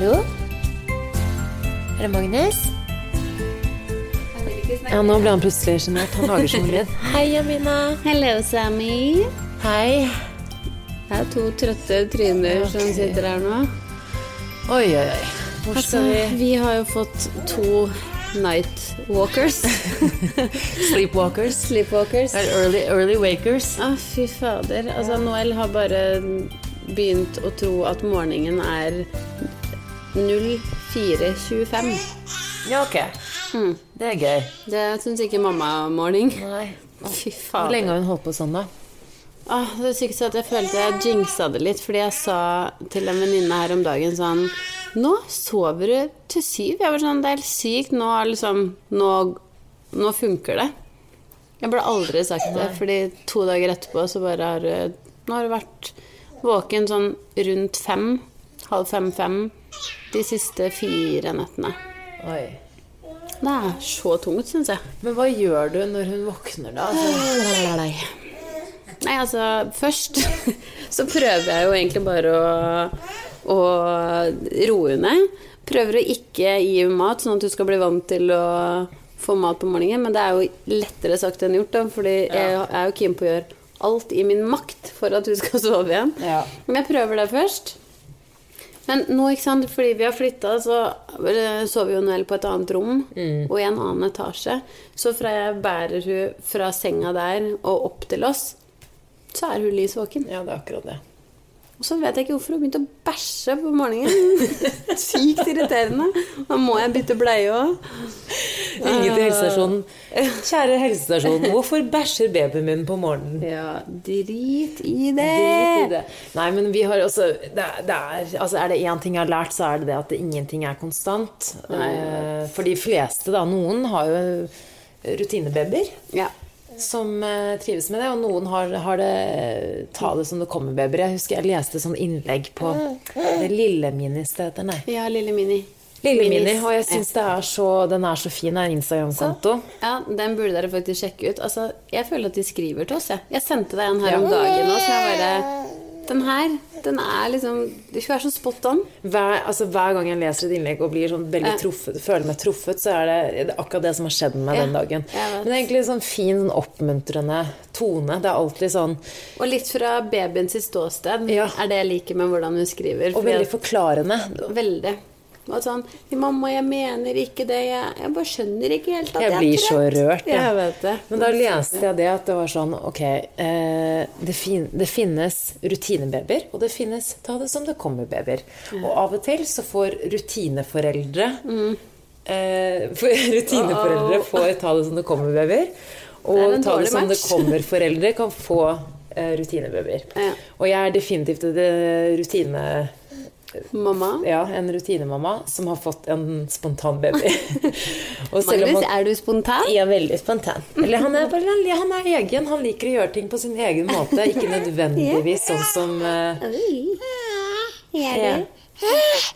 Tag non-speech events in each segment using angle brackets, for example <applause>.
Hallo? Er det Magnus? Ja, nå ble han plutselig sjenert. Han lager sånn lyd. <laughs> Hei, Amina. Hello, Sammy. Hei. Det er to trøtte tryner som sitter her nå. Oi, oi, oi. Hvor Altså, skal vi? vi har jo fått to night walkers. <laughs> Sleepwalkers? Sleepwalkers. Early, early wakers? Å, fy fader. Altså, Noel har bare begynt å tro at morgenen er 04.25. Ja, ok. Det er gøy. Det syns ikke mamma om morgen. Nei. <laughs> Fy Hvor lenge har hun holdt på sånn, da? Ah, det er sykt at jeg følte jeg jinxa det litt, fordi jeg sa til en venninne her om dagen sånn Nå sover du til syv. Jeg var sånn, Det er helt sykt. Nå, er liksom, nå, nå funker det. Jeg burde aldri sagt det, fordi to dager etterpå så bare har Nå har du vært våken sånn rundt fem, halv fem-fem, de siste fire nettene. Oi. Det er så tungt, syns jeg. Men hva gjør du når hun våkner, da? Altså, Nei, altså Først <laughs> så prøver jeg jo egentlig bare å, å roe henne. Prøver å ikke gi henne mat, sånn at hun skal bli vant til å få mat på morgenen. Men det er jo lettere sagt enn gjort, da, fordi jeg er jo keen på å gjøre alt i min makt for at hun skal <laughs> sove igjen. Ja. Men jeg prøver det først. Men nå, ikke sant, fordi vi har flytta, så sover sover jo Noel på et annet rom og i en annen etasje. Så fra jeg bærer hun fra senga der og opp til oss, så er hun lys våken. ja, det er akkurat det. Og så vet jeg ikke hvorfor hun begynte å bæsje på morgenen. <laughs> Sykt irriterende. Da må jeg bytte bleie òg. Ringe til helsestasjonen. Kjære helsestasjon, hvorfor bæsjer babyen min på morgenen? Ja, drit i det. Drit i det. Nei, men vi har også det, det er, altså er det én ting jeg har lært, så er det det at det, ingenting er konstant. Nei. for de fleste, da. Noen har jo rutinebabyer Ja. Som eh, trives med det, og noen har, har det ta det som det kommer-babyer. Jeg husker jeg leste sånn innlegg på det Lille Minis det heter, nei. ja, lille Mini. Lille Mini, og jeg syns det den er så fin, er Instagram-konto. Ja, Den burde dere faktisk sjekke ut. Altså, Jeg føler at de skriver til oss. Jeg, jeg sendte deg en her om dagen òg, så jeg bare Den her, den er liksom Du skal være så spot on. Hver, altså, hver gang jeg leser et innlegg og blir sånn veldig truffet, føler meg truffet, så er det, det er akkurat det som har skjedd med meg Ja, den dagen. Men det er egentlig sånn fin, sånn oppmuntrende tone. Det er alltid sånn Og litt fra babyen sitt ståsted Ja. er det jeg liker med hvordan hun skriver. Og veldig forklarende. Veldig. Og sånn 'Mamma, jeg mener ikke det. Jeg, jeg bare skjønner ikke helt at Jeg jeg, blir så rørt, jeg. Jeg vet det. Men da leste jeg det at det var sånn Ok, eh, det, fin, det finnes rutinebabyer, og det finnes ta det som det kommer-babyer. Og av og til så får rutineforeldre Mm. eh, <laughs> for, Rutineforeldre får ta det som det kommer-babyer. Er Og det ta det som som det kommer-foreldre kan få eh, rutinebabyer. Ja. Og jeg er definitivt det rutine... Mamma. Ja, en rutinemamma som har fått en spontan baby. <laughs> Magnus, er du spontan? er veldig spontan. Eller han er, bare, han er egen. Han liker å gjøre ting på sin egen måte. Ikke <laughs> nødvendigvis sånn som uh, ja. Du?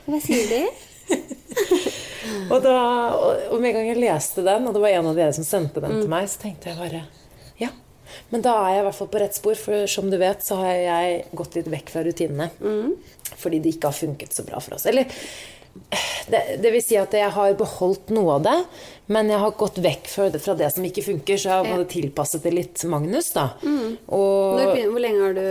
Hva sier du? <laughs> og, da, og, og med en gang jeg leste den, og det var en av dere som sendte den til meg, så tenkte jeg bare Ja. Men da er jeg i hvert fall på rett spor, for som du vet, så har jeg gått litt vekk fra rutinene. Fordi det ikke har funket så bra for oss. Eller det, det vil si at jeg har beholdt noe av det, men jeg har gått vekk fra det, fra det som ikke funker. Så jeg har tilpasset det litt Magnus, da. Og Når, hvor lenge har du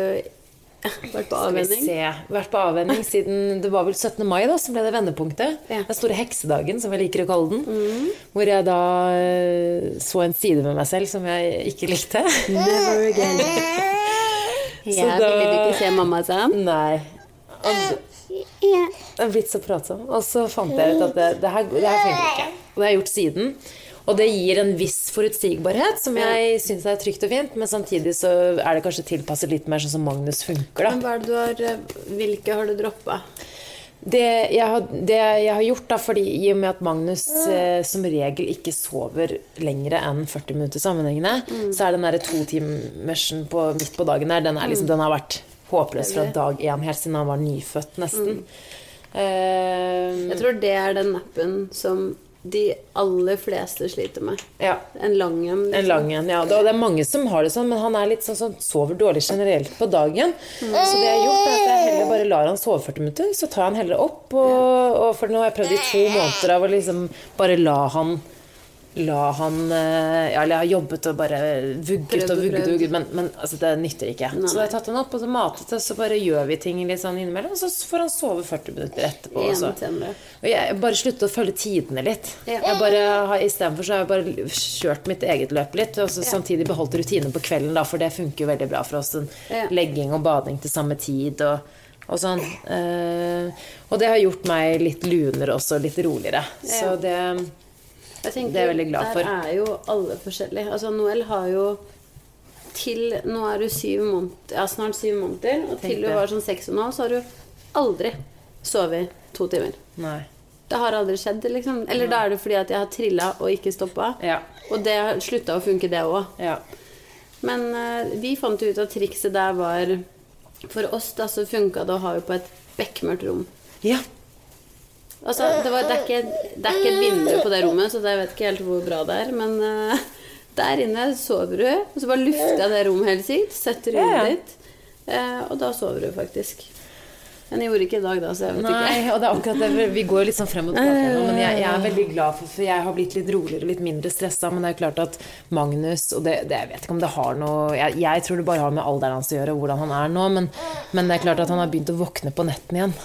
vært på Skal vi avvenning? se. Vært på avvenning siden Det var vel 17. mai, da, som ble det vendepunktet. Ja. Den store heksedagen, som jeg liker å kalle den. Hvor jeg da eh, så en side med meg selv som jeg ikke likte. Never again. Jeg da- ville du ikke se mamma sånn? Nei. Og jeg er blitt så pratsom. Og så fant jeg ut at det, det, her, det her funker ikke. Og det har jeg gjort siden. Og det gir en viss forutsigbarhet, som jeg syns er trygt og fint. Men samtidig så er det kanskje tilpasset litt mer sånn som Magnus funker, da. Men hva er det du har eh, Hvilke har du droppa? Det jeg, har, det jeg har gjort, da, fordi i og med at Magnus eh, som regel ikke sover lengre enn 40 minutter sammenhengende, så er den derre totimersen på, midt på dagen der, den, liksom, den har vært håpløs fra dag én, helt siden han var nyfødt, nesten. Eh, Jeg tror det er den nappen som de aller fleste sliter med. Ja. En lang en. liksom. En lang en, ja. Det- Og det er mange som har det sånn, men han er litt sånn sånn sover dårlig generelt på dagen. Så det jeg har gjort, er at jeg heller bare lar han sove 40 minutter. Så tar jeg han heller opp, og, og for nå har jeg prøvd i to måneder av å liksom bare la han La han eh, Ja, eller jeg har jobbet og bare vugget og vugget, og vugget men, men altså, det nytter ikke. Nei. Så da har jeg tatt han opp, og så matet og så bare gjør vi ting litt sånn innimellom. Og så får han sove 40 minutter etterpå. Og så. Og jeg bare sluttet å følge tidene litt. Ja. Jeg bare har, Istedenfor så har jeg bare kjørt mitt eget løp litt. Og så samtidig beholdt rutinen på kvelden, da, for det funker jo veldig bra for oss. En Ja. Legging og bading til samme tid og, og sånn. Eh, og det har gjort meg litt lunere også, litt roligere. Så det tenker, Det er jeg veldig glad for. Der er jo alle forskjellige. Altså, Noel har jo til Nå er du syv måneder, ja, snart syv måneder, og til du var sånn seks og en halv, så har du aldri sovet to timer. Nei. Det har aldri skjedd, liksom. Eller da er det fordi at jeg har trilla og ikke stoppa. Ja. Og det slutta å funke, det òg. Ja. Men uh, vi fant ut at trikset der var For oss da så funka det å ha jo på et bekmørkt rom. ja. Altså, det, var, det, er ikke, det er ikke et vindu på det rommet, så jeg vet ikke helt hvor bra det er. Men uh, <laughs> der inne sover du, og så bare lufter jeg det rommet helt sykt. Setter Ja, ja. ditt, uh, og da sover du faktisk. Men jeg gjorde ikke i dag, da, så jeg vet Nei, ikke. og det er akkurat det. Vi går jo litt sånn frem og tilbake nå, men jeg, jeg er veldig glad for For jeg har blitt litt roligere, litt mindre stressa. Men det er klart at Magnus Og det, det, jeg vet ikke om det har noe jeg, jeg tror det bare har med alderen hans å gjøre, hvordan han er nå. Men, men det er klart at han har begynt å våkne på netten igjen.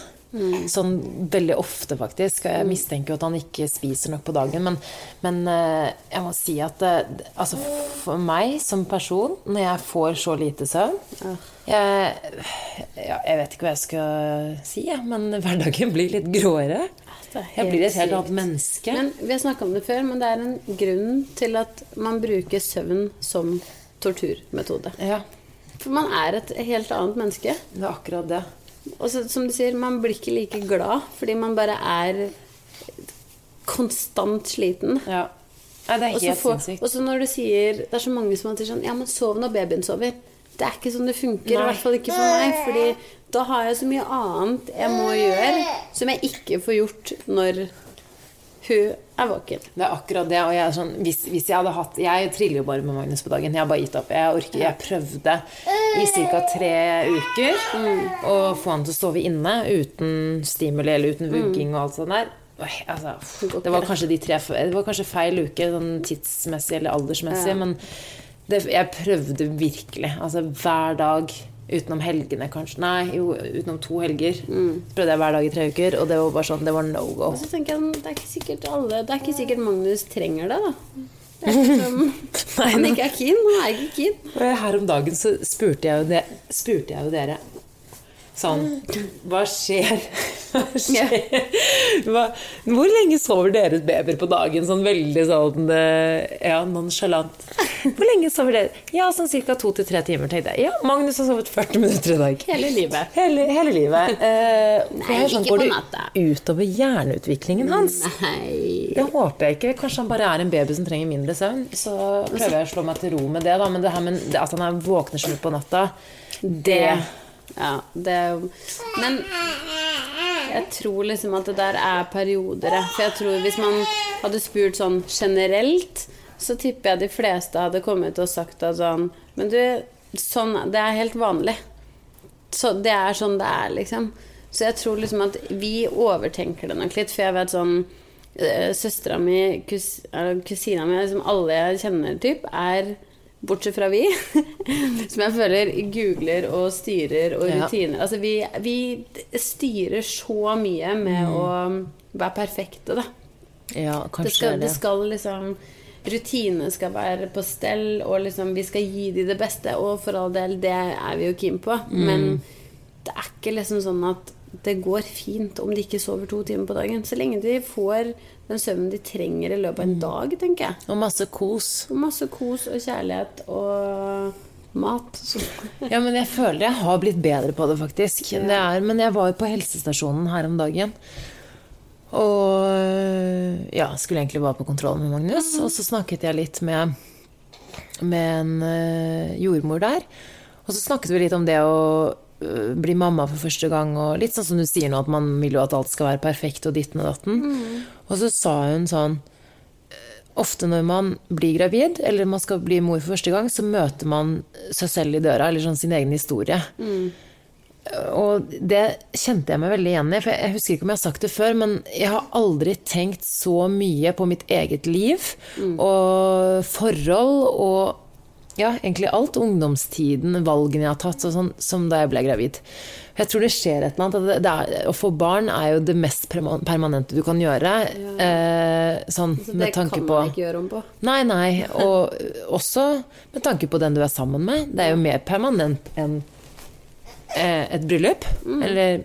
Sånn veldig ofte, faktisk. Jeg mistenker jo at han ikke spiser nok på dagen. Men, men eh, jeg må si at det, altså for meg som person, når jeg får så lite søvn jeg, ja, jeg vet ikke hva jeg skal si, jeg, men hverdagen blir litt gråere. Er Jeg blir et helt annet menneske. Men Vi har snakka om det før, men det er en grunn til at man bruker søvn som torturmetode. Ja, For man er et helt annet menneske. det er akkurat det. Og så, som du sier, man blir ikke like glad fordi man bare er konstant sliten. Ja. Nei, det er helt sinnssykt. og så når du sier Det er så mange som sier sånn Ja, men sov når babyen sover. Det er ikke sånn det funker. I hvert fall ikke for meg. Fordi da har jeg så mye annet jeg må gjøre, som jeg ikke får gjort når hun er våken. Det er akkurat det. Og jeg sånn, hvis, hvis jeg hadde hatt Jeg triller jo bare med Magnus på dagen. Jeg har bare gitt opp. Jeg orker Jeg prøvde i ca. tre uker å få han til å sove inne uten stimuli eller uten vugging og alt sånt der. Oi, altså, det var kanskje de tre Det var kanskje feil uke sånn tidsmessig eller aldersmessig, Ja. men det, jeg prøvde virkelig. Altså hver dag. Utenom helgene, kanskje. Nei, jo, utenom to helger. Prøvde jeg hver dag i tre uker, og det var bare sånn Det var no go. Og så tenker jeg sånn, Det er ikke sikkert alle Det er ikke sikkert Magnus trenger det, da. Det er liksom, Nei, <laughs> han ikke er keen. Han er ikke keen. Her om dagen så spurte jeg jo, det, spurte jeg jo dere sånn Hva skjer? <laughs> Hva skjer? Hva, hvor lenge sover deres babyer på dagen? Sånn veldig sånn eh, ja, nonsjalant. Hvor lenge sover dere? Ja, sånn ca. to til tre timer, tenkte jeg. Ja, Magnus har sovet 40 minutter i dag. Hele livet. Hele, hele livet. Eh, Nei, sånn, ikke går på det natta. utover hjerneutviklingen hans? Nei. Det håper jeg ikke. Kanskje han bare er en baby som trenger mindre søvn. Så prøver jeg å slå meg til ro med det, da. Men det her med at han er våkner sånn på natta, det Ja, det Men jeg tror liksom at det der er perioder. For jeg tror hvis man hadde spurt sånn generelt, så tipper jeg de fleste hadde kommet og sagt at sånn Men du, sånn Det er helt vanlig. Så det er sånn det er, liksom. Så jeg tror liksom at vi overtenker det nok litt, for jeg vet sånn eh, Søstera mi, kus, kusina mi, liksom alle jeg kjenner, typ, er Bortsett fra vi, <laughs> som jeg føler googler og styrer og Ja. rutiner. Altså vi, vi styrer så mye med å være perfekte, da. Ja, Det kanskje skal, det. det skal liksom Rutinene skal være på stell, og liksom vi skal gi de det beste. Og for all del, det er vi jo keen på. Mm. Men det er ikke liksom sånn at det går fint om de ikke sover to timer på dagen. Så lenge de får den søvnen de trenger i løpet av Mm. en dag, tenker jeg. Og masse kos. Og masse kos og kjærlighet og mat. <laughs> Ja, men jeg føler jeg har blitt bedre på det, faktisk. Det er, men jeg var jo på helsestasjonen her om dagen. Og ja, skulle egentlig bare på kontroll med Magnus. Og så snakket jeg litt med, med en eh, jordmor der. Og så snakket vi litt om det å bli mamma for første gang, og litt sånn som du sier nå, at man vil jo at alt skal være perfekt og ditten og datten. Og så sa hun sånn Ofte når man blir gravid, eller man skal bli mor for første gang, så møter man seg selv i døra, eller sånn sin egen historie. Og det kjente jeg meg veldig igjen i, for jeg husker ikke om jeg har sagt det før, men jeg har aldri tenkt så mye på mitt eget liv og forhold og ja, egentlig alt. Ungdomstiden, valgene jeg har tatt, sånn, som da jeg ble gravid. Jeg tror det skjer et eller annet. Det, det er, å få barn er jo det mest permanente du kan gjøre. Eh, sånn Så med det tanke kan på man ikke gjøre om på. Nei, nei. Og også med tanke på den du er sammen med. Det er jo mer permanent enn eh, et bryllup. Eller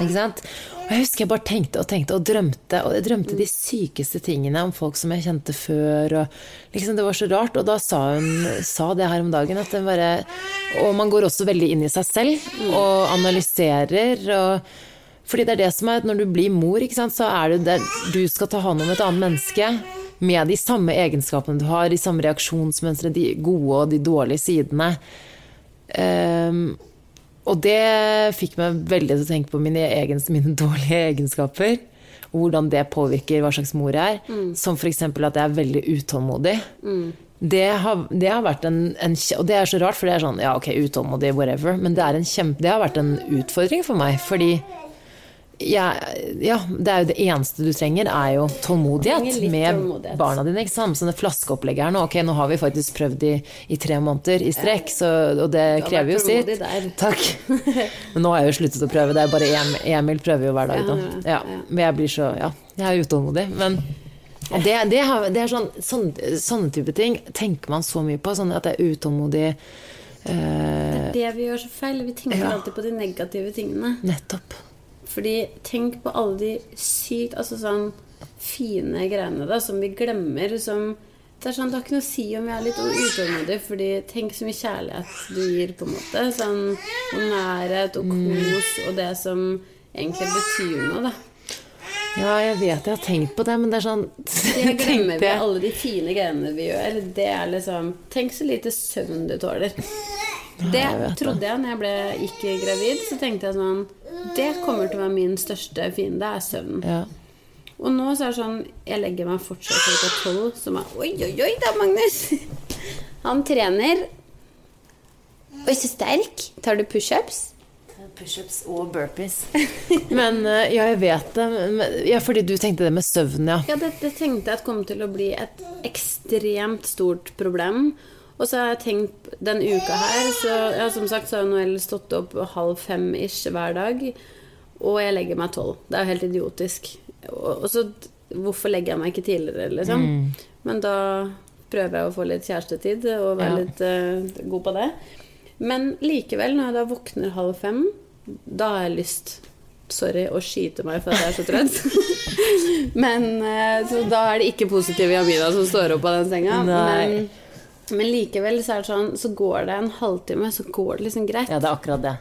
Ikke sant? Og jeg husker jeg bare tenkte og tenkte og drømte. Og jeg drømte de sykeste tingene om folk som jeg kjente før. Og liksom Det var så rart. Og da sa hun sa det her om dagen at bare Og man går også veldig inn i seg selv og analyserer. og fordi det er det som er Når du blir mor, sant, så er det der du skal ta hånd om et annet menneske med de samme egenskapene du har, de samme reaksjonsmønstre, de gode og de dårlige sidene. Ehm, og det fikk meg veldig til å tenke på mine, egen, mine dårlige egenskaper. Og hvordan det påvirker hva slags mor jeg er. Som f.eks. at jeg er veldig utålmodig. Det, har, det har vært en, en Og det er så rart, for det er sånn ja, ok, utålmodig, whatever. Men det, en kjempe, det har vært en utfordring for meg, fordi jeg, ja, det er jo det eneste du trenger, er jo tålmodighet med tålmodighet. barna dine. Ikke sant? Sånne flaskeopplegg her nå. Ok, nå har vi faktisk prøvd i, i tre måneder i strekk, så, og det krever jo sitt. der. Takk. <laughs> Men nå har jeg jo sluttet å prøve. Det er bare Emil, Emil prøver jo hver dag. Da. Ja, ja, Ja, ja. men jeg blir så Ja, jeg er utålmodig. Men det, det, har, det er sånn, sånne, sånne type ting tenker man så mye på. Sånn at jeg er utålmodig. Det er Det vi gjør så feil, vi tenker Ja. alltid på de negative tingene. nettopp. Fordi tenk på alle de sykt altså sånn fine greiene da, som vi glemmer. Som Det er sånn, det har ikke noe å si om vi er litt utålmodige, fordi tenk så mye kjærlighet du gir, på en måte. Sånn, og nærhet og kos og det som egentlig betyr noe, da. Ja, jeg vet jeg har tenkt på det, men det er sånn <laughs> Det glemmer vi, alle de fine greiene vi gjør. Det er liksom Tenk så lite søvn du tåler. Det jeg trodde jeg når jeg ble ikke gravid. Så tenkte jeg sånn Det kommer til å være min største fiende, er søvn. Ja. Og nå så er det sånn Jeg legger meg fortsatt klokka tolv, som er Oi, oi, oi da, Magnus! <laughs> Han trener. Oi, så sterk. Tar du pushups? Pushups og burpees. <laughs> Men eh, ja, jeg vet det. Ja, fordi du tenkte det med søvn, ja. Ja, det, det tenkte jeg at kom til å bli et ekstremt stort problem. Og så har jeg tenkt den uka her så, ja, Som sagt så har Noel stått opp halv fem-ish hver dag. Og jeg legger meg tolv. Det er jo helt idiotisk. Og, og så Hvorfor legger jeg meg ikke tidligere, liksom? Men da prøver jeg å få litt kjærestetid og være Ja. litt uh, god på det. Men likevel, når jeg da våkner halv fem, da har jeg lyst Sorry å skyte meg for at jeg er så trøtt. <laughs> <laughs> men uh, Så da er det ikke positive Jamina som står opp av den senga. Nei. Men, men likevel så er det sånn Så går det en halvtime, så går det liksom greit. Ja, det er akkurat det.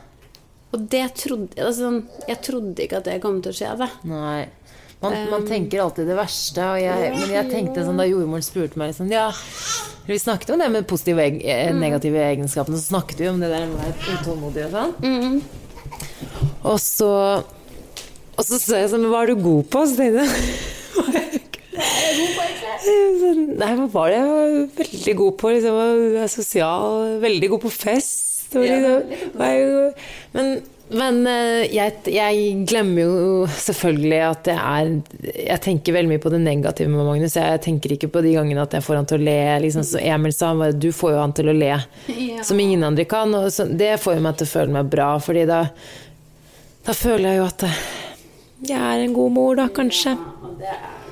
Og det trodde altså, sånn, Jeg trodde ikke at det kom til å skje. Det. Nei. Man, man tenker alltid det verste, og jeg, men jeg tenkte sånn da jordmoren spurte meg liksom, ja, Vi snakket om det med positive og Mm. negative egenskapene, så snakket vi om det der med å være utålmodig og sånn. Mm. Og så Og så sa jeg sånn Men hva er du god på? Så tenkte jeg <laughs> Nei, hva var det? Jeg var veldig god på liksom, å være sosial, veldig god på fest. Og liksom, var jeg- men men eh, jeg, jeg glemmer jo selvfølgelig at jeg er Jeg tenker veldig mye på det negative med Magnus. Jeg tenker ikke på de gangene at jeg får han til å le. Liksom, så Emil sa han bare, du får jo han til å le Ja. som ingen andre kan. Og så, det får jo meg til å føle meg bra, fordi da, da føler jeg jo at jeg er en god mor, da, kanskje. Ja, det er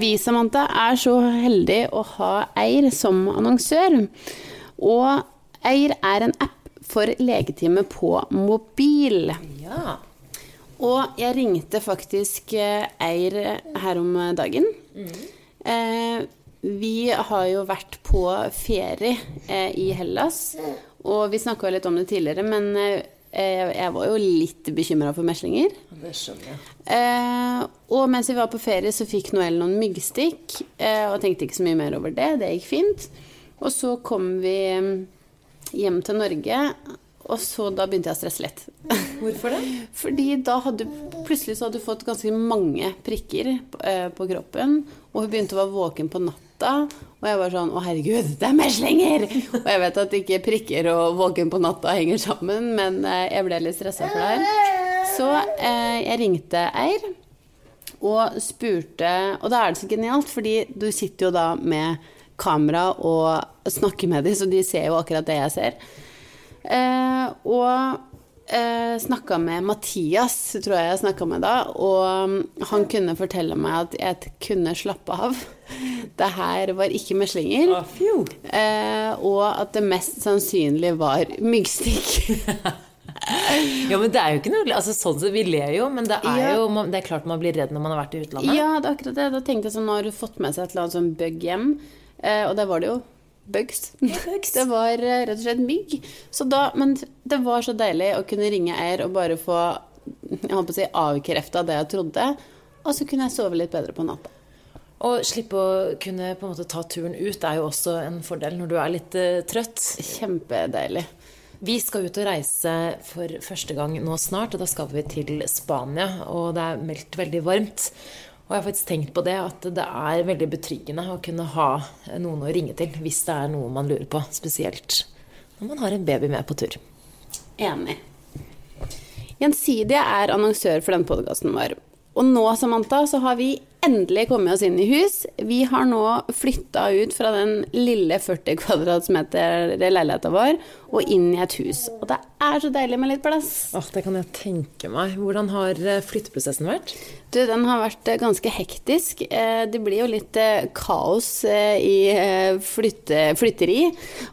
Vi, Samantha, er så heldige å ha Eir som annonsør. Og Eir er en app for legetime på mobil. Ja. Og jeg ringte faktisk eh, Eir her om dagen. Eh, vi har jo vært på ferie eh, i Hellas, og vi snakka litt om det tidligere, men eh, jeg var jo litt bekymra for meslinger. Det skjønner jeg. Eh, og mens vi var på ferie, så fikk Noel noen myggstikk, eh, og tenkte ikke så mye mer over det. Det gikk fint. Og så kom vi mm, hjem til Norge, Og så da begynte jeg å stresse litt. Hvorfor det? <laughs> Fordi da hadde plutselig så hadde du fått ganske mange prikker eh, på kroppen, og hun begynte å være våken på natta. Og jeg var sånn Å, herregud, det er meslinger! Og jeg vet at ikke prikker og våken på natta henger sammen, men eh, jeg ble litt stressa for det her. Så eh, jeg ringte Eir og spurte Og da er det så genialt, fordi du sitter jo da med kamera og snakker med dem, så de ser jo akkurat det jeg ser. Eh, og eh, snakka med Mathias, tror jeg jeg snakka med da, og mm, han kunne fortelle meg at jeg kunne slappe av. <laughs> Det her var ikke meslinger. Eh, og at det mest sannsynlig var myggstikk. <laughs> Ja, men det er jo ikke noe altså, sånn sett, Vi ler jo, men det er Ja. jo Det er klart man blir redd når man har vært i utlandet. Ja, det er akkurat det. Da tenkte jeg sånn, nå har du fått med seg et eller annet sånn bug hjem. Eh, og det var det jo bugs. bugs. <laughs> Det var eh, rett og slett mygg. Så da, men det var så deilig å kunne ringe Eir og bare få jeg holdt på å si, avkrefta det jeg trodde. Og så kunne jeg sove litt bedre på natta. Og slippe å kunne på en måte ta turen ut er jo også en fordel når du er litt uh, trøtt. Kjempedeilig. Vi skal ut og reise for første gang nå snart, og da skal vi til Spania. Og det er meldt veldig varmt. Og jeg har faktisk tenkt på det, at det er veldig betryggende å kunne ha noen å ringe til hvis det er noe man lurer på. Spesielt når man har en baby med på tur. Enig. Gjensidige er annonsør for den podkasten vår. Og nå, Samantha, så har vi endelig kommet oss inn i hus. Vi har nå flytta ut fra den lille 40 kvadratmeter leiligheta vår og inn i et hus. Og det er så deilig med litt plass. Åh, Det kan jeg tenke meg. Hvordan har eh, flytteprosessen vært? Du, den har vært eh, ganske hektisk. Eh, Det blir jo litt kaos i flytte, flytteri.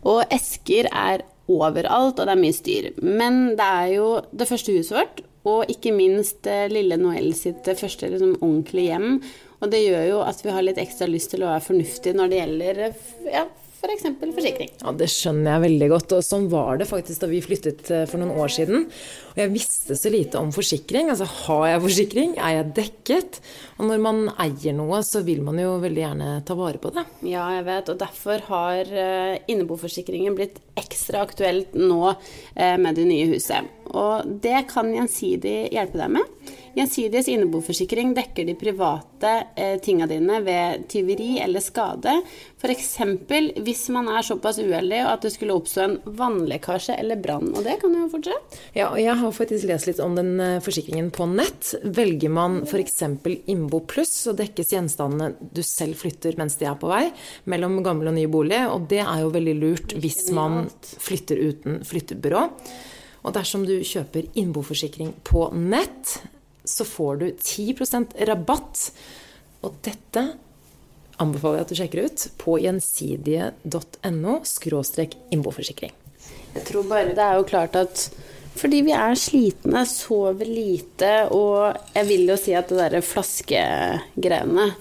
Og esker er overalt, og det er mye styr. Men det er jo det første huset vårt, og ikke minst eh, lille Noëlle sitt eh, første liksom, ordentlige hjem. Og det gjør jo at vi har litt ekstra lyst til å være fornuftige når det gjelder eh, ja, f.eks. For forsikring. Ja, Det skjønner jeg veldig godt. Og sånn var det faktisk da vi flyttet eh, for noen år siden. Og jeg visste så lite om forsikring. Altså, har jeg forsikring? Er jeg dekket? Og når man eier noe, så vil man jo veldig gjerne ta vare på det. Ja, jeg vet, og derfor har eh, inneboforsikringen blitt ekstra aktuelt nå eh, med det nye huset. Og det kan Gjensidig hjelpe deg med. Gjensidiges inneboforsikring dekker de private eh, tinga dine ved tyveri eller skade. F.eks. hvis man er såpass uheldig at det skulle oppstå en vannlekkasje eller brann. Og det kan jo fortsette. Ja, og jeg har faktisk lest litt om den eh, forsikringen på nett. Velger man f.eks. Innbo pluss, så dekkes gjenstandene du selv flytter mens de er på vei, mellom gammel og ny bolig. Og det er jo veldig lurt hvis man flytter uten flyttebyrå. Og dersom du kjøper innboforsikring på nett, så får du 10% rabatt. Og dette anbefaler jeg at du sjekker ut på gjensidige.no skråstrek innboforsikring. Jeg tror bare det er jo klart at fordi vi er slitne, sover lite, og jeg vil jo si at det derre flaskegreiene,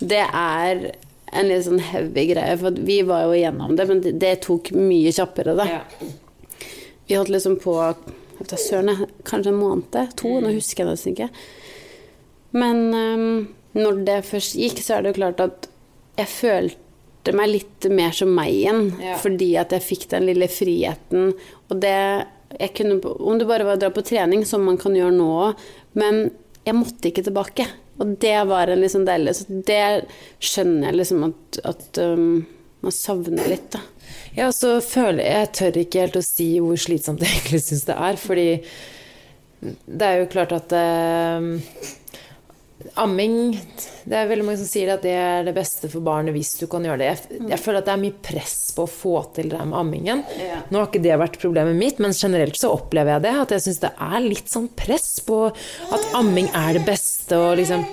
det er en litt sånn heavy greie. For vi var jo igjennom det, men det, tok mye kjappere, da. Vi holdt liksom på vet søren, jeg, kanskje en måned? To? Nå husker jeg nesten ikke. Men um, når det først gikk, så er det jo klart at jeg følte meg litt mer som meg igjen. Ja. Fordi at jeg fikk den lille friheten. Og det jeg kunne, Om det bare var å dra på trening, som man kan gjøre nå òg, men jeg måtte ikke tilbake. Og det var en liksom deilig Så det skjønner jeg liksom at, at øhm, man savner litt, da. Ja, så føler jeg Jeg tør ikke helt å si hvor slitsomt jeg egentlig syns det er, fordi det er jo klart at eh, Amming Det er veldig mange som sier at det er det beste for barnet hvis du kan gjøre det. Jeg, jeg føler at det er mye press på å få til det med ammingen. Ja. Nå har ikke det vært problemet mitt, men generelt så opplever jeg det. At jeg syns det er litt sånn press på at amming er det beste og liksom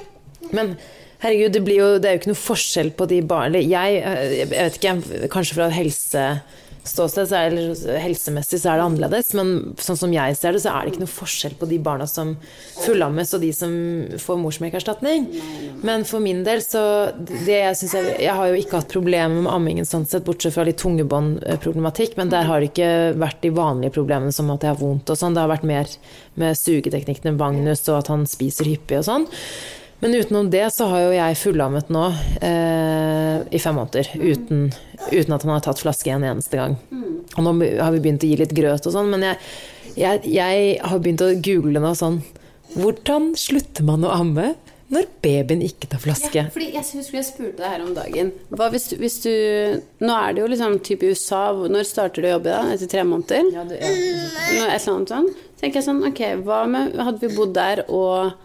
Men herregud, det, jo, det er jo ikke noe forskjell på de barna jeg, jeg vet ikke, kanskje fra helseståsted, er, eller helsemessig så er det annerledes, men sånn som jeg ser det, så er det ikke noe forskjell på de barna som fullammes og de som får morsmelkerstatning. Men for min del så det jeg, jeg, jeg har jo ikke hatt problemer med ammingen sånn sett, bortsett fra litt tungebåndproblematikk, men der har det ikke vært de vanlige problemene som at jeg har vondt og sånn. Det har vært mer med sugeteknikkene Magnus og at han spiser hyppig og sånn. Men utenom det så har jo jeg fullammet nå eh, i fem måneder uten, uten at han har tatt flaske en eneste gang. Og nå har vi begynt å gi litt grøt og sånn, men jeg, jeg, jeg har begynt å google nå sånn Hvordan slutter man å amme når babyen ikke tar flaske? Ja, fordi jeg husker jeg spurte deg her om dagen. Hva hvis du, hvis du Nå er det jo liksom type USA. Når starter du å jobbe da? Etter tre måneder? Ja, du, ja. Nå Et eller annet sånn. Tenker jeg sånn, ok, hva med Hadde vi bodd der og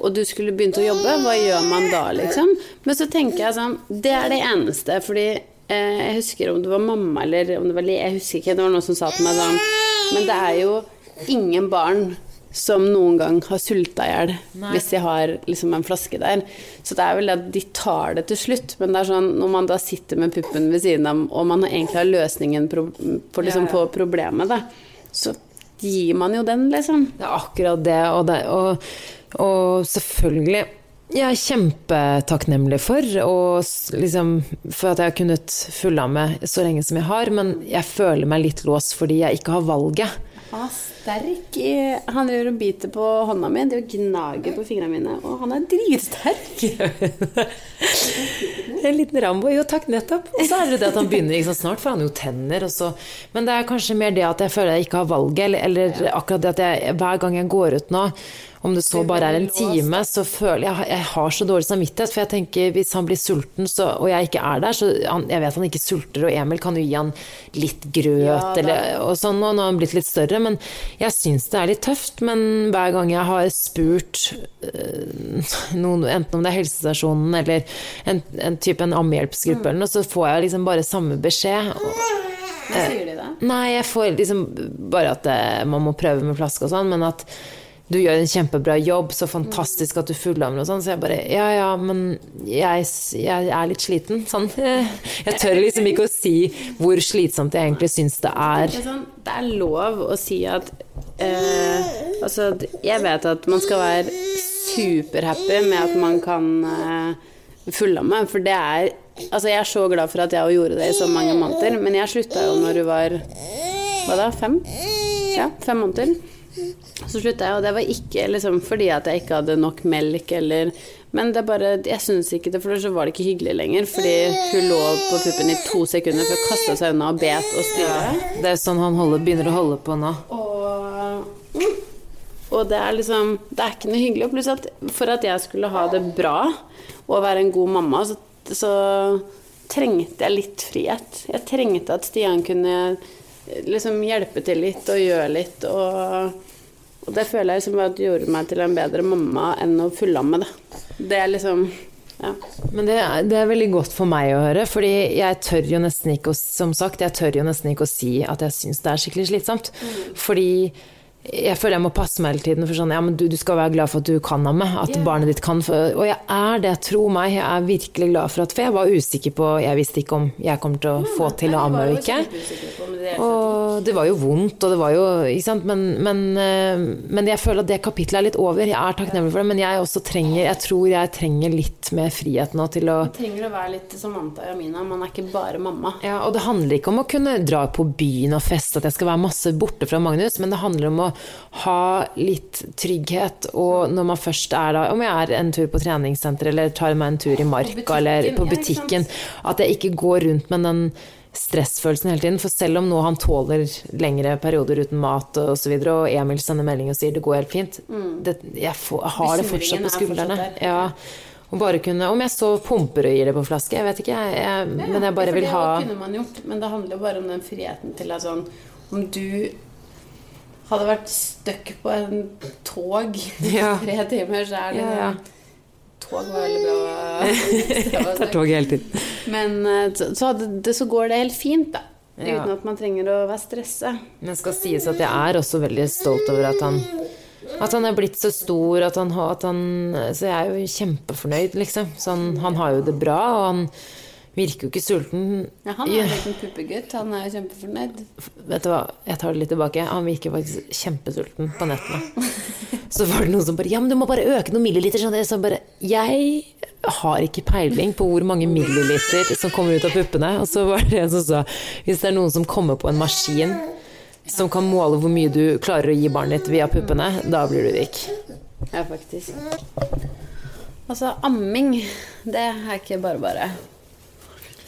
og du skulle begynt å jobbe, hva gjør man da, liksom? Men så tenker jeg sånn Det er det eneste, fordi eh, jeg husker om det var mamma eller om det var li, Jeg husker ikke, det var noen som sa til meg sånn Men det er jo ingen barn som noen gang har sulta i hjel hvis de har liksom en flaske der. Så det er vel det at de tar det til slutt, men det er sånn når man da sitter med puppen ved siden av, og man egentlig har løsningen på, på, liksom, på problemet, da, så gir man jo den, liksom. Det er akkurat det, og, det, og, og selvfølgelig jeg er kjempetakknemlig for, og liksom, for at jeg har kunnet fullamme så lenge som jeg har, men jeg føler meg litt låst fordi jeg ikke har valget. Han er sterk Han gjør og biter på hånda mi, det gnager på fingrene mine, og han er dritsterk. <laughs> En liten Rambo. Jo, takk, nettopp. Og så er det det at han begynner liksom, Snart får han jo tenner. Og så. Men det er kanskje mer det at jeg føler jeg ikke har valget, eller, eller akkurat det at jeg hver gang jeg går ut nå, om det så bare er en time, så føler jeg Jeg har så dårlig samvittighet, for jeg tenker hvis han blir sulten, så, og jeg ikke er der, så han, Jeg vet han ikke sulter, og Emil kan jo gi han litt grøt Ja, eller og sånn, og nå har han blitt litt større, men jeg syns det er litt tøft. Men hver gang jeg har spurt øh, noen, enten om det er helsestasjonen eller en, en type en ammehjelpsgruppe eller noe, så får jeg liksom bare samme beskjed. Og, Hva sier de da? nei, jeg får liksom bare at det, man må prøve med flaske og sånn, men at du gjør en kjempebra jobb, så fantastisk at du fullammer og sånn. Så jeg bare Ja ja, men jeg, jeg er litt sliten. Sånn. <laughs> Jeg tør liksom ikke å si hvor slitsomt jeg egentlig syns det er. Det er, sånn, det er lov å si at eh, Altså, jeg vet at man skal være superhappy med at man kan eh, fullamme, for det er Altså, jeg er så glad for at jeg gjorde det i så mange måneder, men jeg slutta jo når du var Hva da? Fem? Ja, fem måneder. Så slutta jeg, og det var ikke liksom fordi at jeg ikke hadde nok melk eller Men det er bare Jeg syns ikke det, for så var det ikke hyggelig lenger. Fordi hun lå på puppen i to sekunder før hun kasta seg unna og bet og styrte. Det er sånn han holder, begynner å holde på nå. Og, og det er liksom Det er ikke noe hyggelig. Pluss at for at jeg skulle ha det bra og være en god mamma, så, så trengte jeg litt frihet. Jeg trengte at Stian kunne liksom hjelpe til litt og gjøre litt. Og, og det føler jeg liksom at gjorde meg til en bedre mamma enn å fullamme det. Det er liksom ja. Men det, er- det er veldig godt for meg å høre, fordi jeg tør jo nesten ikke å, som sagt, jeg tør jo nesten ikke å si at jeg syns det er skikkelig slitsomt. Fordi jeg føler jeg må passe meg hele tiden for sånn, ja, men du, du skal være glad for at du kan amme, at yeah. barnet ditt kan. For, og jeg er det, tro meg, jeg er virkelig glad for at, for jeg var usikker på, jeg visste ikke om jeg kommer til å få til å amme eller ikke. Og det var jo vondt, og det var jo Ikke sant. Men, men, eh, men jeg føler at det kapitlet er litt over. Jeg er takknemlig for det, men jeg også trenger Jeg tror jeg trenger litt mer frihet nå til å Man trenger å være litt som Anta og Amina. Man er ikke bare mamma. ja, og det handler ikke om å kunne dra på byen og feste, at jeg skal være masse borte fra Magnus, men det handler om å ha litt trygghet. Og når man først er da, om jeg er en tur på treningssenter eller tar meg en tur i marka eller på butikken, at jeg ikke går rundt med den stressfølelsen hele tiden. For selv om nå han tåler lengre perioder uten mat og så videre, og Emil sender melding og sier det går helt fint, det, jeg, får, jeg har det fortsatt på skuldrene. Ja. Kunne, Om jeg så pumper og gir det på flaske, jeg vet ikke, jeg, jeg, men jeg bare vil ha det kunne man gjort, men det handler bare om den friheten til at sånn Om du hadde vært stuck på en tog i tre timer, så er det Ja. Tog var veldig bra. <laughs> Det tar tog hele tiden. Men eh, så, det, så går det helt fint, da. Ja. Uten at man trenger å være stressa. Men skal sies at jeg er også veldig stolt over at han at han er blitt så stor, at han, har- at han Så jeg er jo kjempefornøyd, liksom. Så han, han har jo det bra, og han virker jo ikke sulten. Ja, han er en liten puppegutt. Han er jo kjempefornøyd. Vet du hva, jeg tar det litt tilbake. Han virker faktisk kjempesulten på nettene. <laughs> Så var det noen som bare Ja, men du må bare øke noen milliliter. Sånn. Så bare Jeg har ikke peiling på hvor mange milliliter som kommer ut av puppene. Og så var det en som sa hvis det er noen som kommer på en maskin som kan måle hvor mye du klarer å gi barnet ditt via puppene, da blir du rik. Ja, faktisk. Altså, amming, det er ikke bare bare.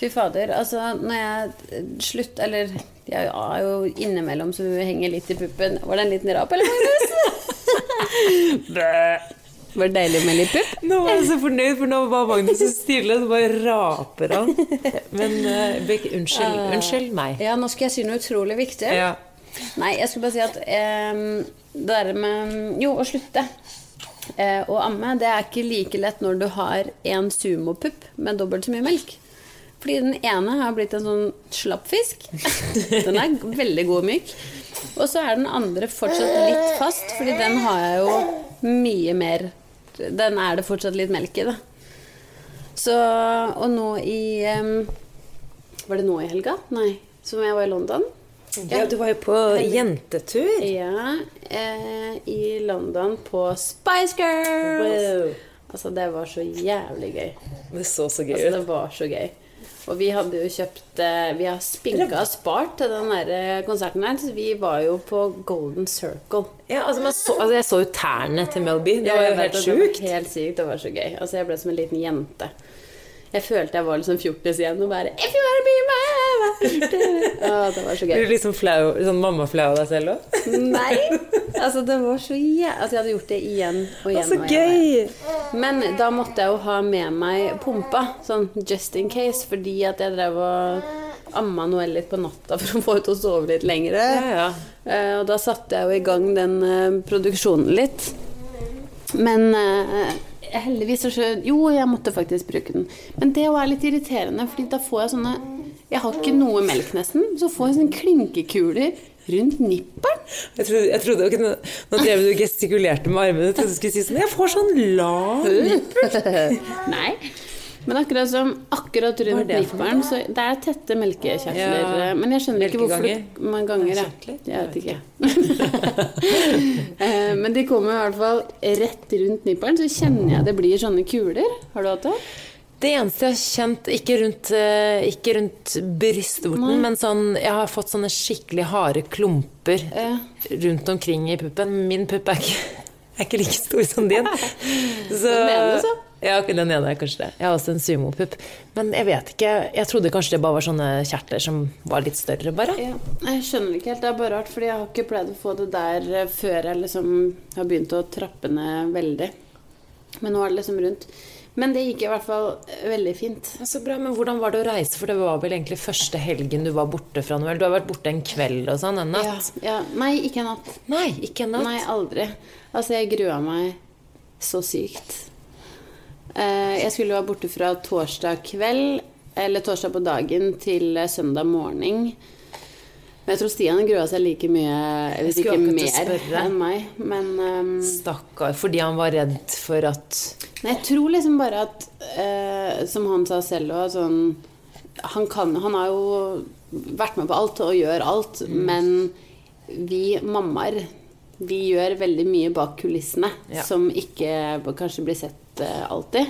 Fy fader. Altså, når jeg slutt Eller jeg er jo innimellom så henger litt i puppen. Var det en liten rap, eller, Magnus? <laughs> Var det deilig med litt pupp? Nå var jeg så fornøyd, for nå var Magnus så stille, så bare raper han. Men uh, unnskyld, unnskyld meg. Ja, nå skal jeg si noe utrolig viktig. Ja. Nei, jeg skulle bare si at em, det der med Jo, å slutte eh, å amme, det er ikke like lett når du har en sumopupp med dobbelt så mye melk. Fordi den ene har blitt en sånn slapp fisk. Den er veldig god og myk. Og så er den andre fortsatt litt fast, fordi den har jeg jo mye mer Den er det fortsatt litt melk i, da. Så Og nå i um, Var det nå i helga? Nei. Som jeg var i London. ja, du var jo på jentetur. Ja, eh, i London på Spice Girls. Wow. Altså, det var så jævlig gøy. Det så så gøy Altså, det var så gøy. Og vi hadde jo kjøpt eh, Vi har spinka og spart til den der eh, konserten her, så vi var jo på Golden Circle. Ja, altså, man så, altså, jeg så jo tærne til Melby. Det var jo helt at det var sjukt. Helt sykt. Det var så gøy. Altså, jeg ble som en liten jente. Jeg følte jeg var liksom fjortis igjen og bare If you wanna be my Å, det var så Blir gøy. du liksom flau, sånn mammaflau av deg selv òg? Nei! Altså, det var så jæ... Altså, jeg hadde gjort det igjen og igjen. Så og igjen. gøy! Men da måtte jeg jo ha med meg pumpa, sånn just in case, fordi at jeg drev og amma Noel litt på natta for å få henne til å sove litt lenger. Ja, ja. Eh, og da satte jeg jo i gang den eh, produksjonen litt. Men eh, heldigvis så skjø- Jo, jeg måtte faktisk bruke den. Men det er litt irriterende, fordi da får jeg sånne Jeg har ikke noe melk, nesten. Så får jeg sånne klinkekuler rundt nippelen. Jeg trodde, jeg trodde ok, nå, nå drev du gestikulerte med armene. Jeg trodde du skulle si sånn Jeg får sånn lav <laughs> nippel. Nei. Men akkurat som akkurat rundt nipperen, så det er tette melkekjertler. Ja. Men jeg skjønner ikke hvorfor man ganger. det. Jeg vet ikke. <laughs> Eh, Men de kommer i hvert fall rett rundt nipperen, så kjenner jeg det blir sånne kuler. Har du hatt det? Det eneste jeg har kjent, ikke rundt, eh, ikke rundt brystvorten, men sånn Jeg har fått sånne skikkelig harde klumper Ja. rundt omkring i puppen. Min pupp er ikke, <laughs> er ikke like stor som din. <laughs> Så, så. Ja, den ene er kanskje det. Jeg har også en sumopupp. Men jeg vet ikke Jeg trodde kanskje det bare var sånne kjertler som var litt større, bare. Ja. Jeg skjønner ikke helt. Det er bare rart, fordi jeg har ikke pleid å få det der eh, før jeg liksom har begynt å trappe ned veldig. Men nå er det liksom rundt. Men det gikk i hvert fall eh, veldig fint. Ja, Så bra, men Hvordan var det å reise? For det var vel egentlig første helgen du var borte fra noe? Du har vært borte en kveld og sånn? En Ja, ja. Nei, ikke en natt. Nei, ikke en natt. Nei, aldri. Altså, jeg grua meg så sykt. Eh, jeg skulle være borte fra torsdag kveld, eller torsdag på dagen, til eh, søndag morgen. Men jeg tror Stian grua seg like mye, hvis ikke mer, enn meg. Men ehm, Stakkar. Fordi han var redd for at Nei, jeg tror liksom bare at uh, Som han sa selv òg, sånn han, kan, han har jo vært med på alt og gjør alt, Mm. men vi mammaer vi gjør veldig mye bak kulissene Ja. som ikke kanskje blir sett eh, alltid.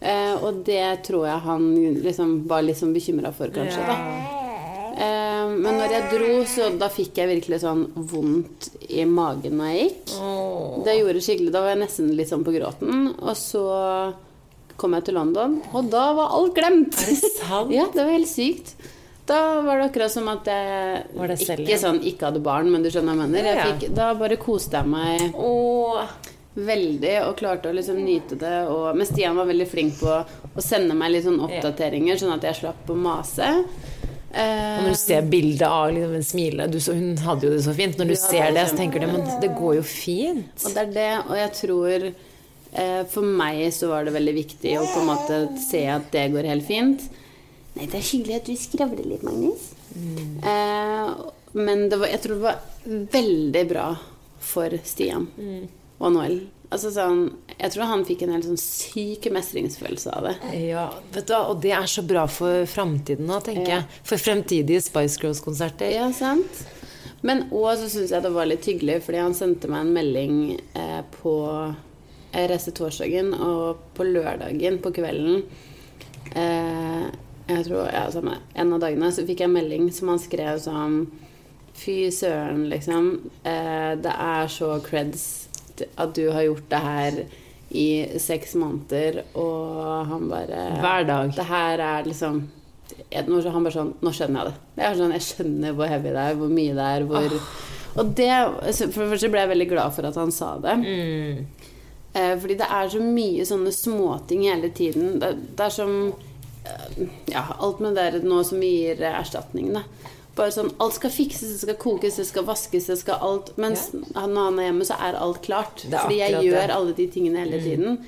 Eh, og det tror jeg han liksom var litt sånn bekymra for, kanskje. da Eh, men når jeg dro, så da fikk jeg virkelig sånn vondt i magen når jeg gikk. Det gjorde skikkelig, Da var jeg nesten litt sånn på gråten. Og så kom jeg til London, og da var alt glemt. Er det sant? <laughs> ja, det var helt sykt. Da var det akkurat som at jeg selv ikke sånn ikke hadde barn, men du skjønner hva jeg mener. Jeg fikk, da bare koste jeg meg Åh. Veldig og klarte å liksom nyte det. Og, men Stian var veldig flink på å sende meg litt sånn oppdateringer, sånn at jeg slapp å mase. Eh, Og når du ser bildet av liksom, en smile du, så, Hun hadde jo det så fint. Når du ser det så tenker du men det går jo fint. Og det er det, og jeg tror eh, For meg så var det veldig viktig å på en måte se at det går helt fint. Nei, det er hyggelig at du skravler litt, Magnus. Eh, men det var, jeg tror det var veldig bra for Stian og Noel. Altså sånn, jeg tror han fikk en helt sånn syk mestringsfølelse av det. Ja, vet du Og det er så bra for framtiden nå, tenker Ja. jeg. For fremtidige Spice Girls-konserter. Ja, sant? Men òg så syns jeg det var litt hyggelig, fordi han sendte meg en melding eh, på Jeg reiste torsdagen, og på lørdagen på kvelden eh, Jeg tror ja, samme, En av dagene så fikk jeg en melding som han skrev sånn Fy søren, liksom. Eh, det er så creds at du har gjort det her i seks måneder, og han bare Hver dag. Det her er liksom Han bare sånn Nå skjønner jeg det. Jeg, er sånn, jeg skjønner hvor heavy det er, hvor mye det er, hvor Og det For det første ble jeg veldig glad for at han sa det. Eh, fordi det er så mye sånne småting hele tiden. Det, det er som eh, Ja, alt med det nå som gir erstatning, da. Bare sånn Alt skal fikses, det skal kokes, det skal vaskes, det skal alt Mens ja. når han er hjemme, så er alt klart. Er Fordi jeg gjør det. alle de tingene hele tiden.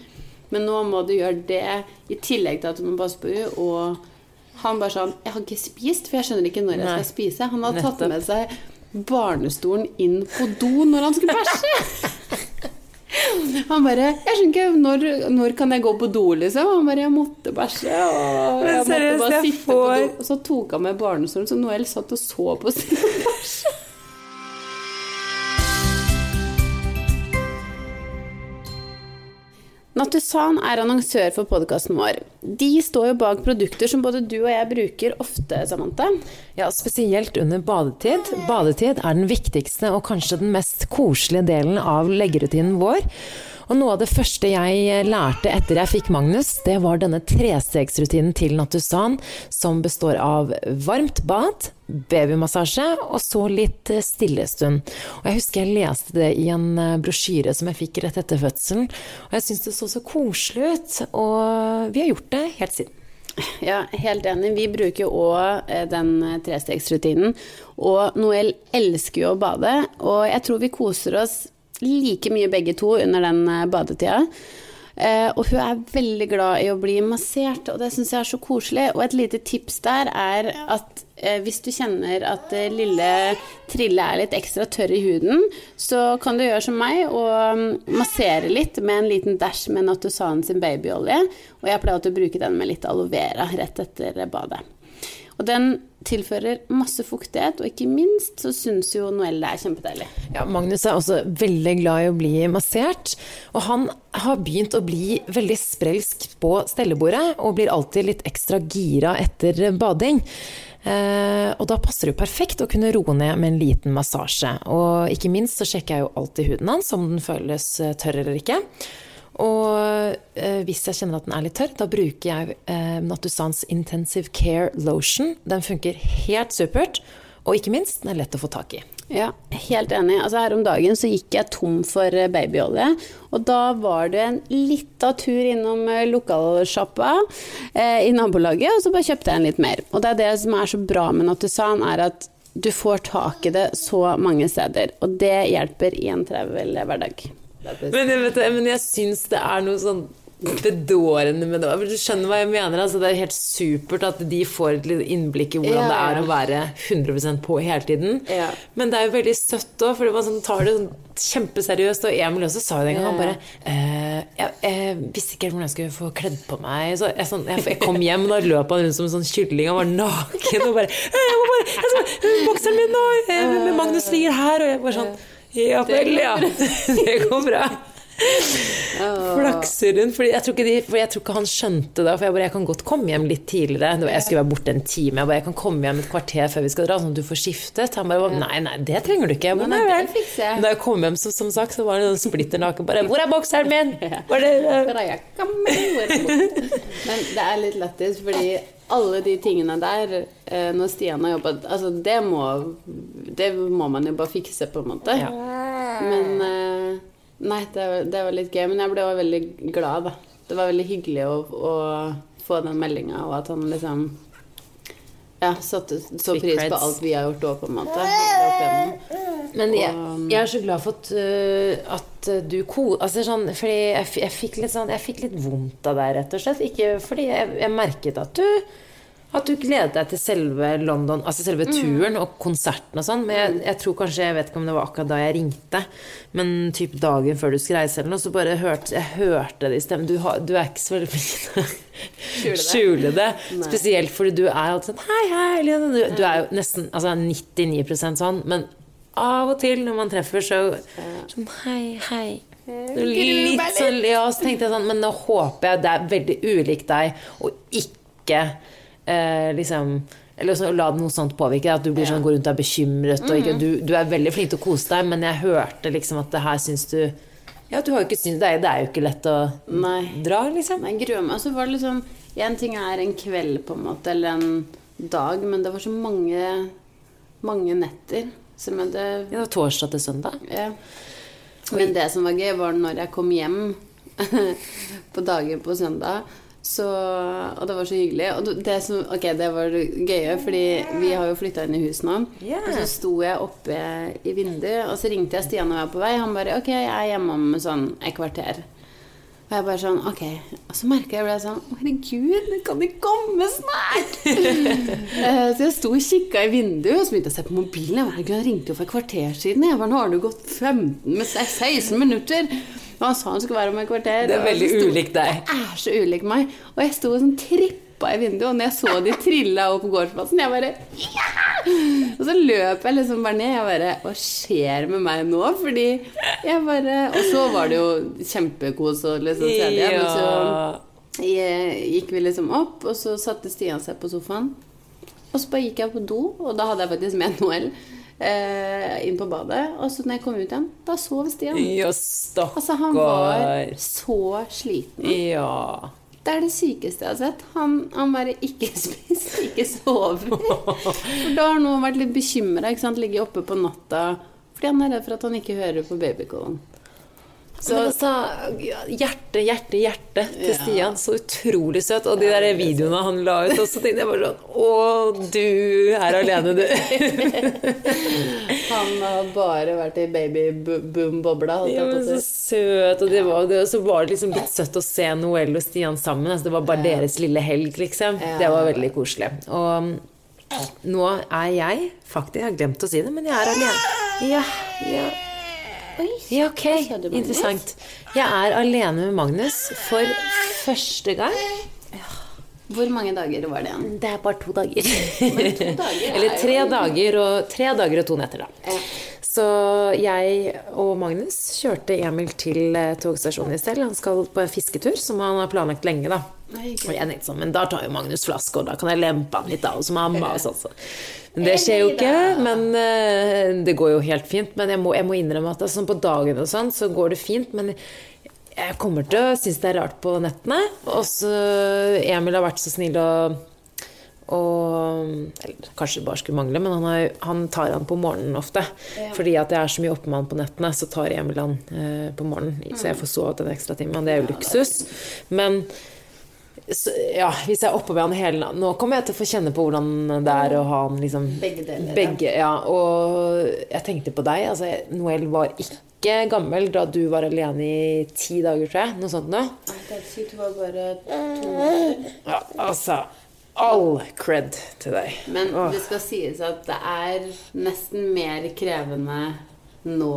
Men nå må du gjøre det i tillegg til at du må passe på henne. Og han bare sånn Jeg har ikke spist, for jeg skjønner ikke når jeg Nei. skal spise. Han har tatt med seg barnestolen inn på do når han skulle <laughs> bæsje. Han bare 'Jeg skjønner ikke, når, når kan jeg gå på do?' liksom. Han bare 'Jeg måtte bæsje', og jeg seriøst, måtte bare sitte på do. Og så tok han med barnestolen, så Noel satt og så på sin. Natusan er annonsør for podkasten vår. De står jo bak produkter som både du og jeg bruker ofte, Samantha. Ja, spesielt under badetid. Badetid er den viktigste og kanskje den mest koselige delen av leggerutinen vår. Og noe av det første jeg lærte etter jeg fikk Magnus, det var denne trestegsrutinen til Nattusan, som består av varmt bad, babymassasje og så litt eh, stillestund. Og jeg husker jeg leste det i en eh, brosjyre som jeg fikk rett etter fødselen, og jeg syns det så så koselig ut, og vi har gjort det helt siden. Ja, helt enig. Vi bruker jo òg den eh, trestegsrutinen. Og Noel elsker jo å bade, og jeg tror vi koser oss like mye begge to under den eh, badetida. Eh, og hun er veldig glad i å bli massert, og det syns jeg er så koselig. Og et lite tips der er at eh, hvis du kjenner at lille Trille er litt ekstra tørr i huden, så kan du gjøre som meg og mm, massere litt med en liten dash med Natusan sin babyolje. Og jeg pleier å bruke den med litt aloe vera rett etter badet. Og den tilfører masse fuktighet, og ikke minst så syns jo Noelle er kjempedeilig. Ja, Magnus er også veldig glad i å bli massert, og han har begynt å bli veldig sprelsk på stellebordet, og blir alltid litt ekstra gira etter bading. Eh, og da passer det jo perfekt å kunne roe ned med en liten massasje. Og ikke minst så sjekker jeg jo alltid huden hans, om den føles eh, tørr eller ikke. Og eh, hvis jeg kjenner at den er litt tørr, da bruker jeg eh, Nattusans Intensive Care Lotion. Den funker helt supert, og ikke minst, den er lett å få tak i. Ja, helt enig. Altså Her om dagen så gikk jeg tom for eh, babyolje. Og da var det en lita tur innom eh, lokalsjappa eh, i nabolaget, og så bare kjøpte jeg en litt mer. Og det er det som er så bra med Nattusan, er at du får tak i det så mange steder. Og det hjelper i en travel hverdag. Men vet, men jeg syns det er noe sånn bedårende med det. Du skjønner hva jeg mener? Altså, det er helt supert at de får et litt innblikk i hvordan Ja, det er å være 100% på hele tiden. Ja. Men det er jo veldig søtt òg, for man sånn, tar det sånn kjempeseriøst. Og Emil også sa jo det en gang. Han bare eh, jeg, jeg visste ikke helt hvordan jeg skulle få kledd på meg. Så jeg, sånn, jeg, jeg kom hjem, og da løp han rundt som en sånn kylling. og var naken og bare «Eh, jeg må bare, jeg skal, Bokseren min nå! eh, Magnus ligger her! Og jeg bare sånn Ja vel, ja. Det går bra. <laughs> Flakser rundt. Fordi jeg, tror ikke de, for jeg tror ikke han skjønte det. For jeg bare, jeg kan godt komme hjem litt tidligere. Jeg skulle være borte en time. Jeg bare, jeg kan komme hjem et kvarter før vi skal dra, sånn at du får skiftet. Han bare nei, nei, det trenger du ikke. Jeg bare, Nei, det fikser jeg. Da jeg kom hjem, så, som sagt, så var det sånn splitter naken. Bare 'Hvor er bokseren min?' <laughs> Var det, uh... Men det er litt lættis, fordi alle de tingene der, eh, når Stian har jobbet Altså, det må, det må man jo bare fikse, på en måte. Ja. Men eh, Nei, det, var- det var litt gøy. Men jeg ble også veldig glad, da. Det var veldig hyggelig å, å få den meldinga, og at han liksom ja, satte så pris på alt vi har gjort òg, på en måte. Men jeg, jeg er så glad for at, uh, at øh, du ko... Altså sånn, fordi jeg, jeg, fikk litt sånn, jeg fikk litt vondt av deg, rett og slett. Ikke fordi jeg, jeg merket at du at du gledet deg til selve London, altså selve turen og konserten og sånn. Men jeg, jeg tror kanskje, jeg vet ikke om det var akkurat da jeg ringte, men typ dagen før du skulle reise eller noe, så bare hørte jeg hørte det i stemmen. Du, har, du er ikke så veldig flink til å Skjule det. Spesielt fordi du er alltid sånn Hei, hei. Lene». Du, du er jo nesten altså 99% sånn, men av og til når man treffer, så sånn Hei, hei. Litt sånn, ja, så tenkte jeg sånn Men nå håper jeg det er veldig ulikt deg, og ikke eh, liksom eller så la noe sånt påvirke deg, at du blir sånn, går rundt og er bekymret. Og ikke, du, du er veldig flink til å kose deg, men jeg hørte liksom at det her syns du Ja, du har jo ikke syntes det, er- det er jo ikke lett å Nei. dra, liksom. Nei, jeg gruer meg. Og så var det liksom En ting er en kveld, på en måte, eller en dag, men det var så mange, mange netter som jeg hadde Ja, det var torsdag til søndag. ja. Men det som var gøy, var når jeg kom hjem <laughs> på dagen på søndag. Så, og det var så hyggelig. Og det, som, ok, det var gøye, fordi vi har jo flytta inn i hus nå. Yeah. Og så sto jeg oppe i vinduet, og så ringte jeg Stian og jeg var på vei. Han bare 'Ok, jeg er hjemme om sånn et kvarter'. Og jeg bare sånn Ok. Og så merka jeg ble sånn «Å, Herregud, kan de komme snart? <laughs> Eh, så jeg sto og kikka i vinduet, og så begynte jeg å se på mobilen. Jeg bare, «Herregud, Han ringte jo for et kvarter siden. Jeg bare, Nå har det gått 15 16 minutter. Og han sa han skulle være om et kvarter. Det er veldig ulikt deg. Det er så ulikt meg. Og jeg sto og sånn trippa i vinduet, og når jeg så de trilla opp på gårdsplassen, jeg bare ja! Og så løp jeg liksom bare ned. Jeg bare Hva skjer med meg nå? Fordi jeg bare Og så var det jo kjempekos og liksom se det. Men så gikk vi liksom opp, og så satte Stian seg på sofaen. Og så bare gikk jeg på do, og da hadde jeg faktisk med Noel eh, inn på badet. Og så når jeg kom ut igjen, da sov Stian. Ja, Altså, han var så sliten. Ja. Det er det sykeste jeg har sett. Han, han bare ikke <laughs> spiser, ikke sover. For da har noen vært litt bekymra. Ligget oppe på natta fordi han er redd for at han ikke hører på babycallen. Så, men altså, hjerte, hjerte, hjerte til Stian. Så utrolig søt. Og de der videoene han la ut, og så tenkte jeg bare sånn Å, du er alene, du. <laughs> Han har bare vært i baby-boom-bobla. Ja, men så søt. Og det var, det, så var det liksom litt søtt å se Noel og Stian sammen. Altså, det var bare deres lille helg, liksom. Det var veldig koselig. Og nå er jeg faktisk Jeg har glemt å si det, men jeg er alene. Ja, ja. Ja, ok. Interessant. Jeg er alene med Magnus for første gang. Hvor mange dager var det igjen? Det er bare to dager. to dager er Eller tre dager, og, tre dager og to netter, da. Ja. Så jeg og Magnus kjørte Emil til eh, togstasjonen i sted. Han skal på en fisketur som han har planlagt lenge, da. Og jeg tenkte sånn, men da tar jo Magnus flaske, og da kan jeg lempe han litt da, hos mamma og sånn. Så. Men det skjer jo ikke, men eh, det går jo helt fint. Men jeg må, jeg må innrømme at det, sånn på dagen og sånn, så går det fint. Men jeg kommer til å synes det er rart på nettene. Og så Emil har vært så snill og og eller, Kanskje det bare skulle mangle, men han, har, han tar han på morgenen ofte. Fordi at jeg er så mye oppe med han på nettene, så tar Emil han eh, på morgenen. Så jeg får sovet en ekstra time. men Det er jo luksus. Men så, ja, hvis jeg er oppe med han hele natten Nå kommer jeg til å få kjenne på hvordan det er å ha han liksom Begge deler. Begge, ja. Og jeg tenkte på deg. Altså, Noel var ikke gammel da du var alene i ti dager, tror jeg. Noe sånt noe. Det det var bare to Ja, altså All cred til deg. Men Åh. det skal sies at det er nesten mer krevende nå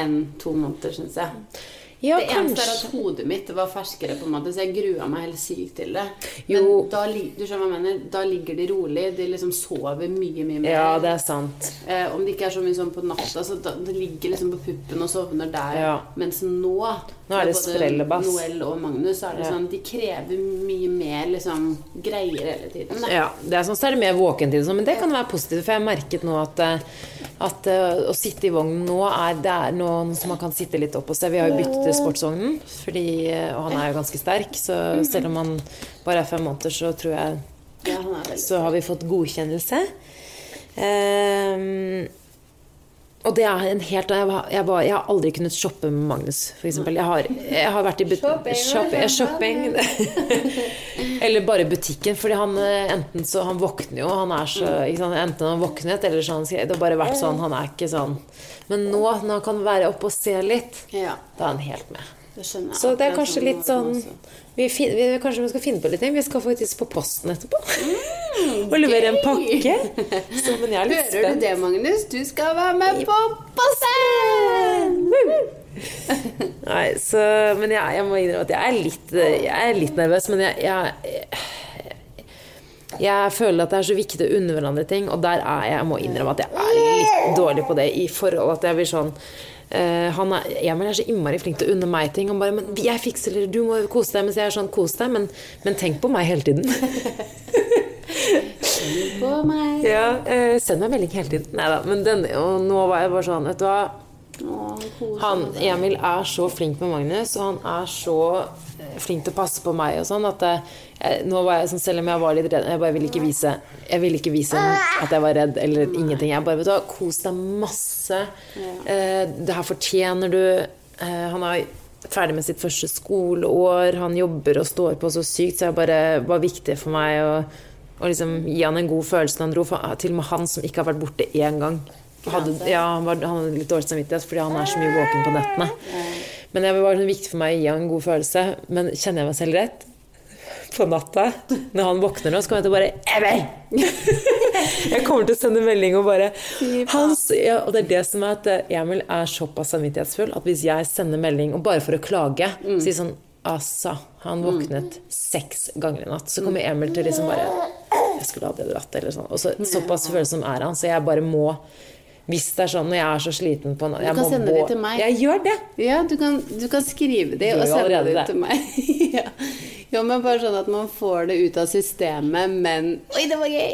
enn to måneder, syns jeg. Ja, det eneste er at hodet mitt var ferskere, på en måte, så jeg grua meg helt sykt til det. Men da, du skjønner hva jeg mener? da ligger de rolig. De liksom sover mye, mye mer. Ja, det er sant. Eh, om det ikke er så mye sånn på natta, så da, det ligger liksom på puppen og sovner der. Ja. Mens nå Nå er det sprellebass. Noel og Magnus, så er det Ja. sånn De krever mye mer liksom greier hele tiden. Da. Ja, det er sånn, så er det mer våkentid sånn, men det kan være positivt. For jeg har merket nå at, eh, at eh, å sitte i vognen nå er Det er noe som man kan sitte litt opp og se. Vi har jo byttet til sportsvognen, fordi, eh, og han er jo ganske sterk. Så selv om han bare er fem måneder, så tror jeg Ja, så har vi fått godkjennelse. Um, og det er en helt jeg, jeg, var, jeg har aldri kunnet shoppe med Magnus, f.eks. Jeg, har- jeg har vært i but Shopping, shopping. <laughs> Eller bare butikken, fordi han eh, enten så Han våkner jo, han er så ikke sant? Enten han våknet, eller så han Det har bare vært sånn, han er ikke sånn Men nå, når han kan være oppe og se litt, Ja, da er han helt med. det. Så det er kanskje litt sånn vi, fin, vi, Kanskje vi skal finne på litt ting. Vi skal faktisk på posten etterpå. <laughs> og levere en pakke. Så, men jeg er litt Hører du det, Magnus? Du skal være med på Posten! <laughs> Nei, så, men jeg, jeg må innrømme at jeg er litt, jeg er litt nervøs. Men jeg, jeg, jeg føler at det er så viktig å unne hverandre ting, og der er jeg, jeg må innrømme at jeg er litt dårlig på det. I forhold at jeg blir sånn Uh, han er, Emil er så innmari flink til å unne meg ting. Han bare men 'Jeg fikser det, du må kose deg.' Mens jeg er sånn 'Kos deg', men, men tenk på meg hele tiden. tenk På meg. <laughs> ja, uh, Send meg melding hele tiden. Nei da. Men den, og nå var jeg bare sånn Vet du hva. Å, Han. Emil er så flink med Magnus, og han er så flink til å passe på meg og sånn. At eh, jeg, nå var jeg sånn, Selv om jeg var litt redd Jeg bare ville ikke vise Jeg ville ikke vise at jeg var redd eller ingenting. Jeg bare vet du Kos deg masse. Eh, det her fortjener du. Eh, han er ferdig med sitt første skoleår. Han jobber og står på så sykt, så det bare var viktig for meg å, å liksom gi han en god følelse når han dro. For, til og med han som ikke har vært borte én gang. Hadde, ja, han, var, han hadde litt dårlig samvittighet fordi han er så mye våken på nettene. Men det var sånn viktig for meg å gi han en god følelse. Men kjenner jeg meg selv rett? På natta, når han våkner nå, så kommer jeg til å bare <laughs> jeg kommer til å sende melding og bare Hans, ja, Og det er det som er at eh, Emil er såpass samvittighetsfull at hvis jeg sender melding, og bare for å klage, sier sånn Altså, han våknet seks ganger i natt. Så kommer Emil til liksom bare Jeg skulle aldri dratt, eller sånn. Og så, såpass følsom er han, så jeg bare må hvis det er sånn når jeg er så sliten på jeg kan sende det til meg. Jeg gjør det. Ja, du kan, du kan skrive det og sende det det. til meg. <laughs> ja. Jo, men bare sånn at man får det ut av systemet, men Oi, det var gøy!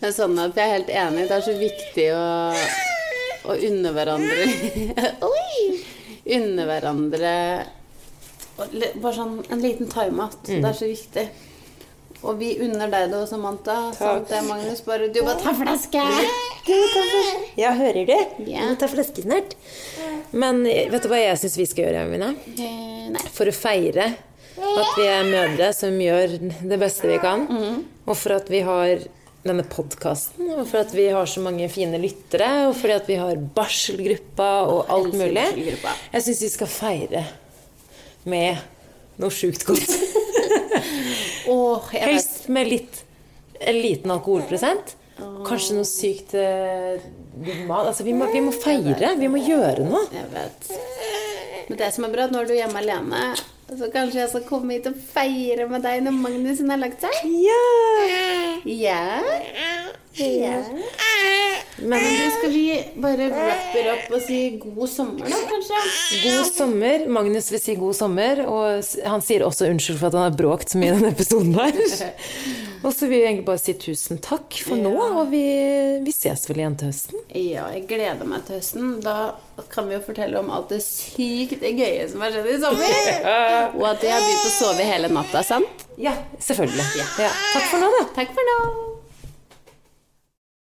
Det er sånn at jeg er helt enig. Det er så viktig å, å unne hverandre <laughs> Oi! Unne hverandre Bare sånn en liten time-out. Mm. Det er så viktig. Og vi unner deg det også, Samantha. Sant det, Magnus? Bare du må ta flaske! <laughs> Ja, hører du? Ja. må ta fleskesnert. Men vet du hva jeg syns vi skal gjøre, Mine? Eh, nei. For å feire at vi er mødre som gjør det beste vi kan, og for at vi har denne podkasten, og for at vi har så mange fine lyttere, og fordi at vi har barselgruppa og alt mulig. Jeg syns vi skal feire med noe sjukt godt. <laughs> Helst med litt en liten alkoholprosent. Kanskje noe sykt eh, mat. Altså, vi, må, vi må feire. Vi må gjøre noe. Jeg vet. Men det som er bra, nå er du hjemme alene, så kanskje jeg skal komme hit og feire med deg når Magnusen har lagt seg? Ja! Ja. ja. Men du, skal vi bare it up og si god sommer, da, kanskje? god sommer. Magnus vil si god sommer, og han sier også unnskyld for at han har bråkt så mye i denne episoden her. <laughs> Og så vil jeg egentlig bare si tusen takk for nå, og vi, vi ses vel igjen til høsten. Ja, jeg gleder meg til høsten. Da kan vi jo fortelle om alt det sykt gøye som har skjedd i sommer. <laughs> Og at jeg har begynt å sove hele natta, sant? Ja, selvfølgelig. Ja. Takk for nå, da. Takk for nå.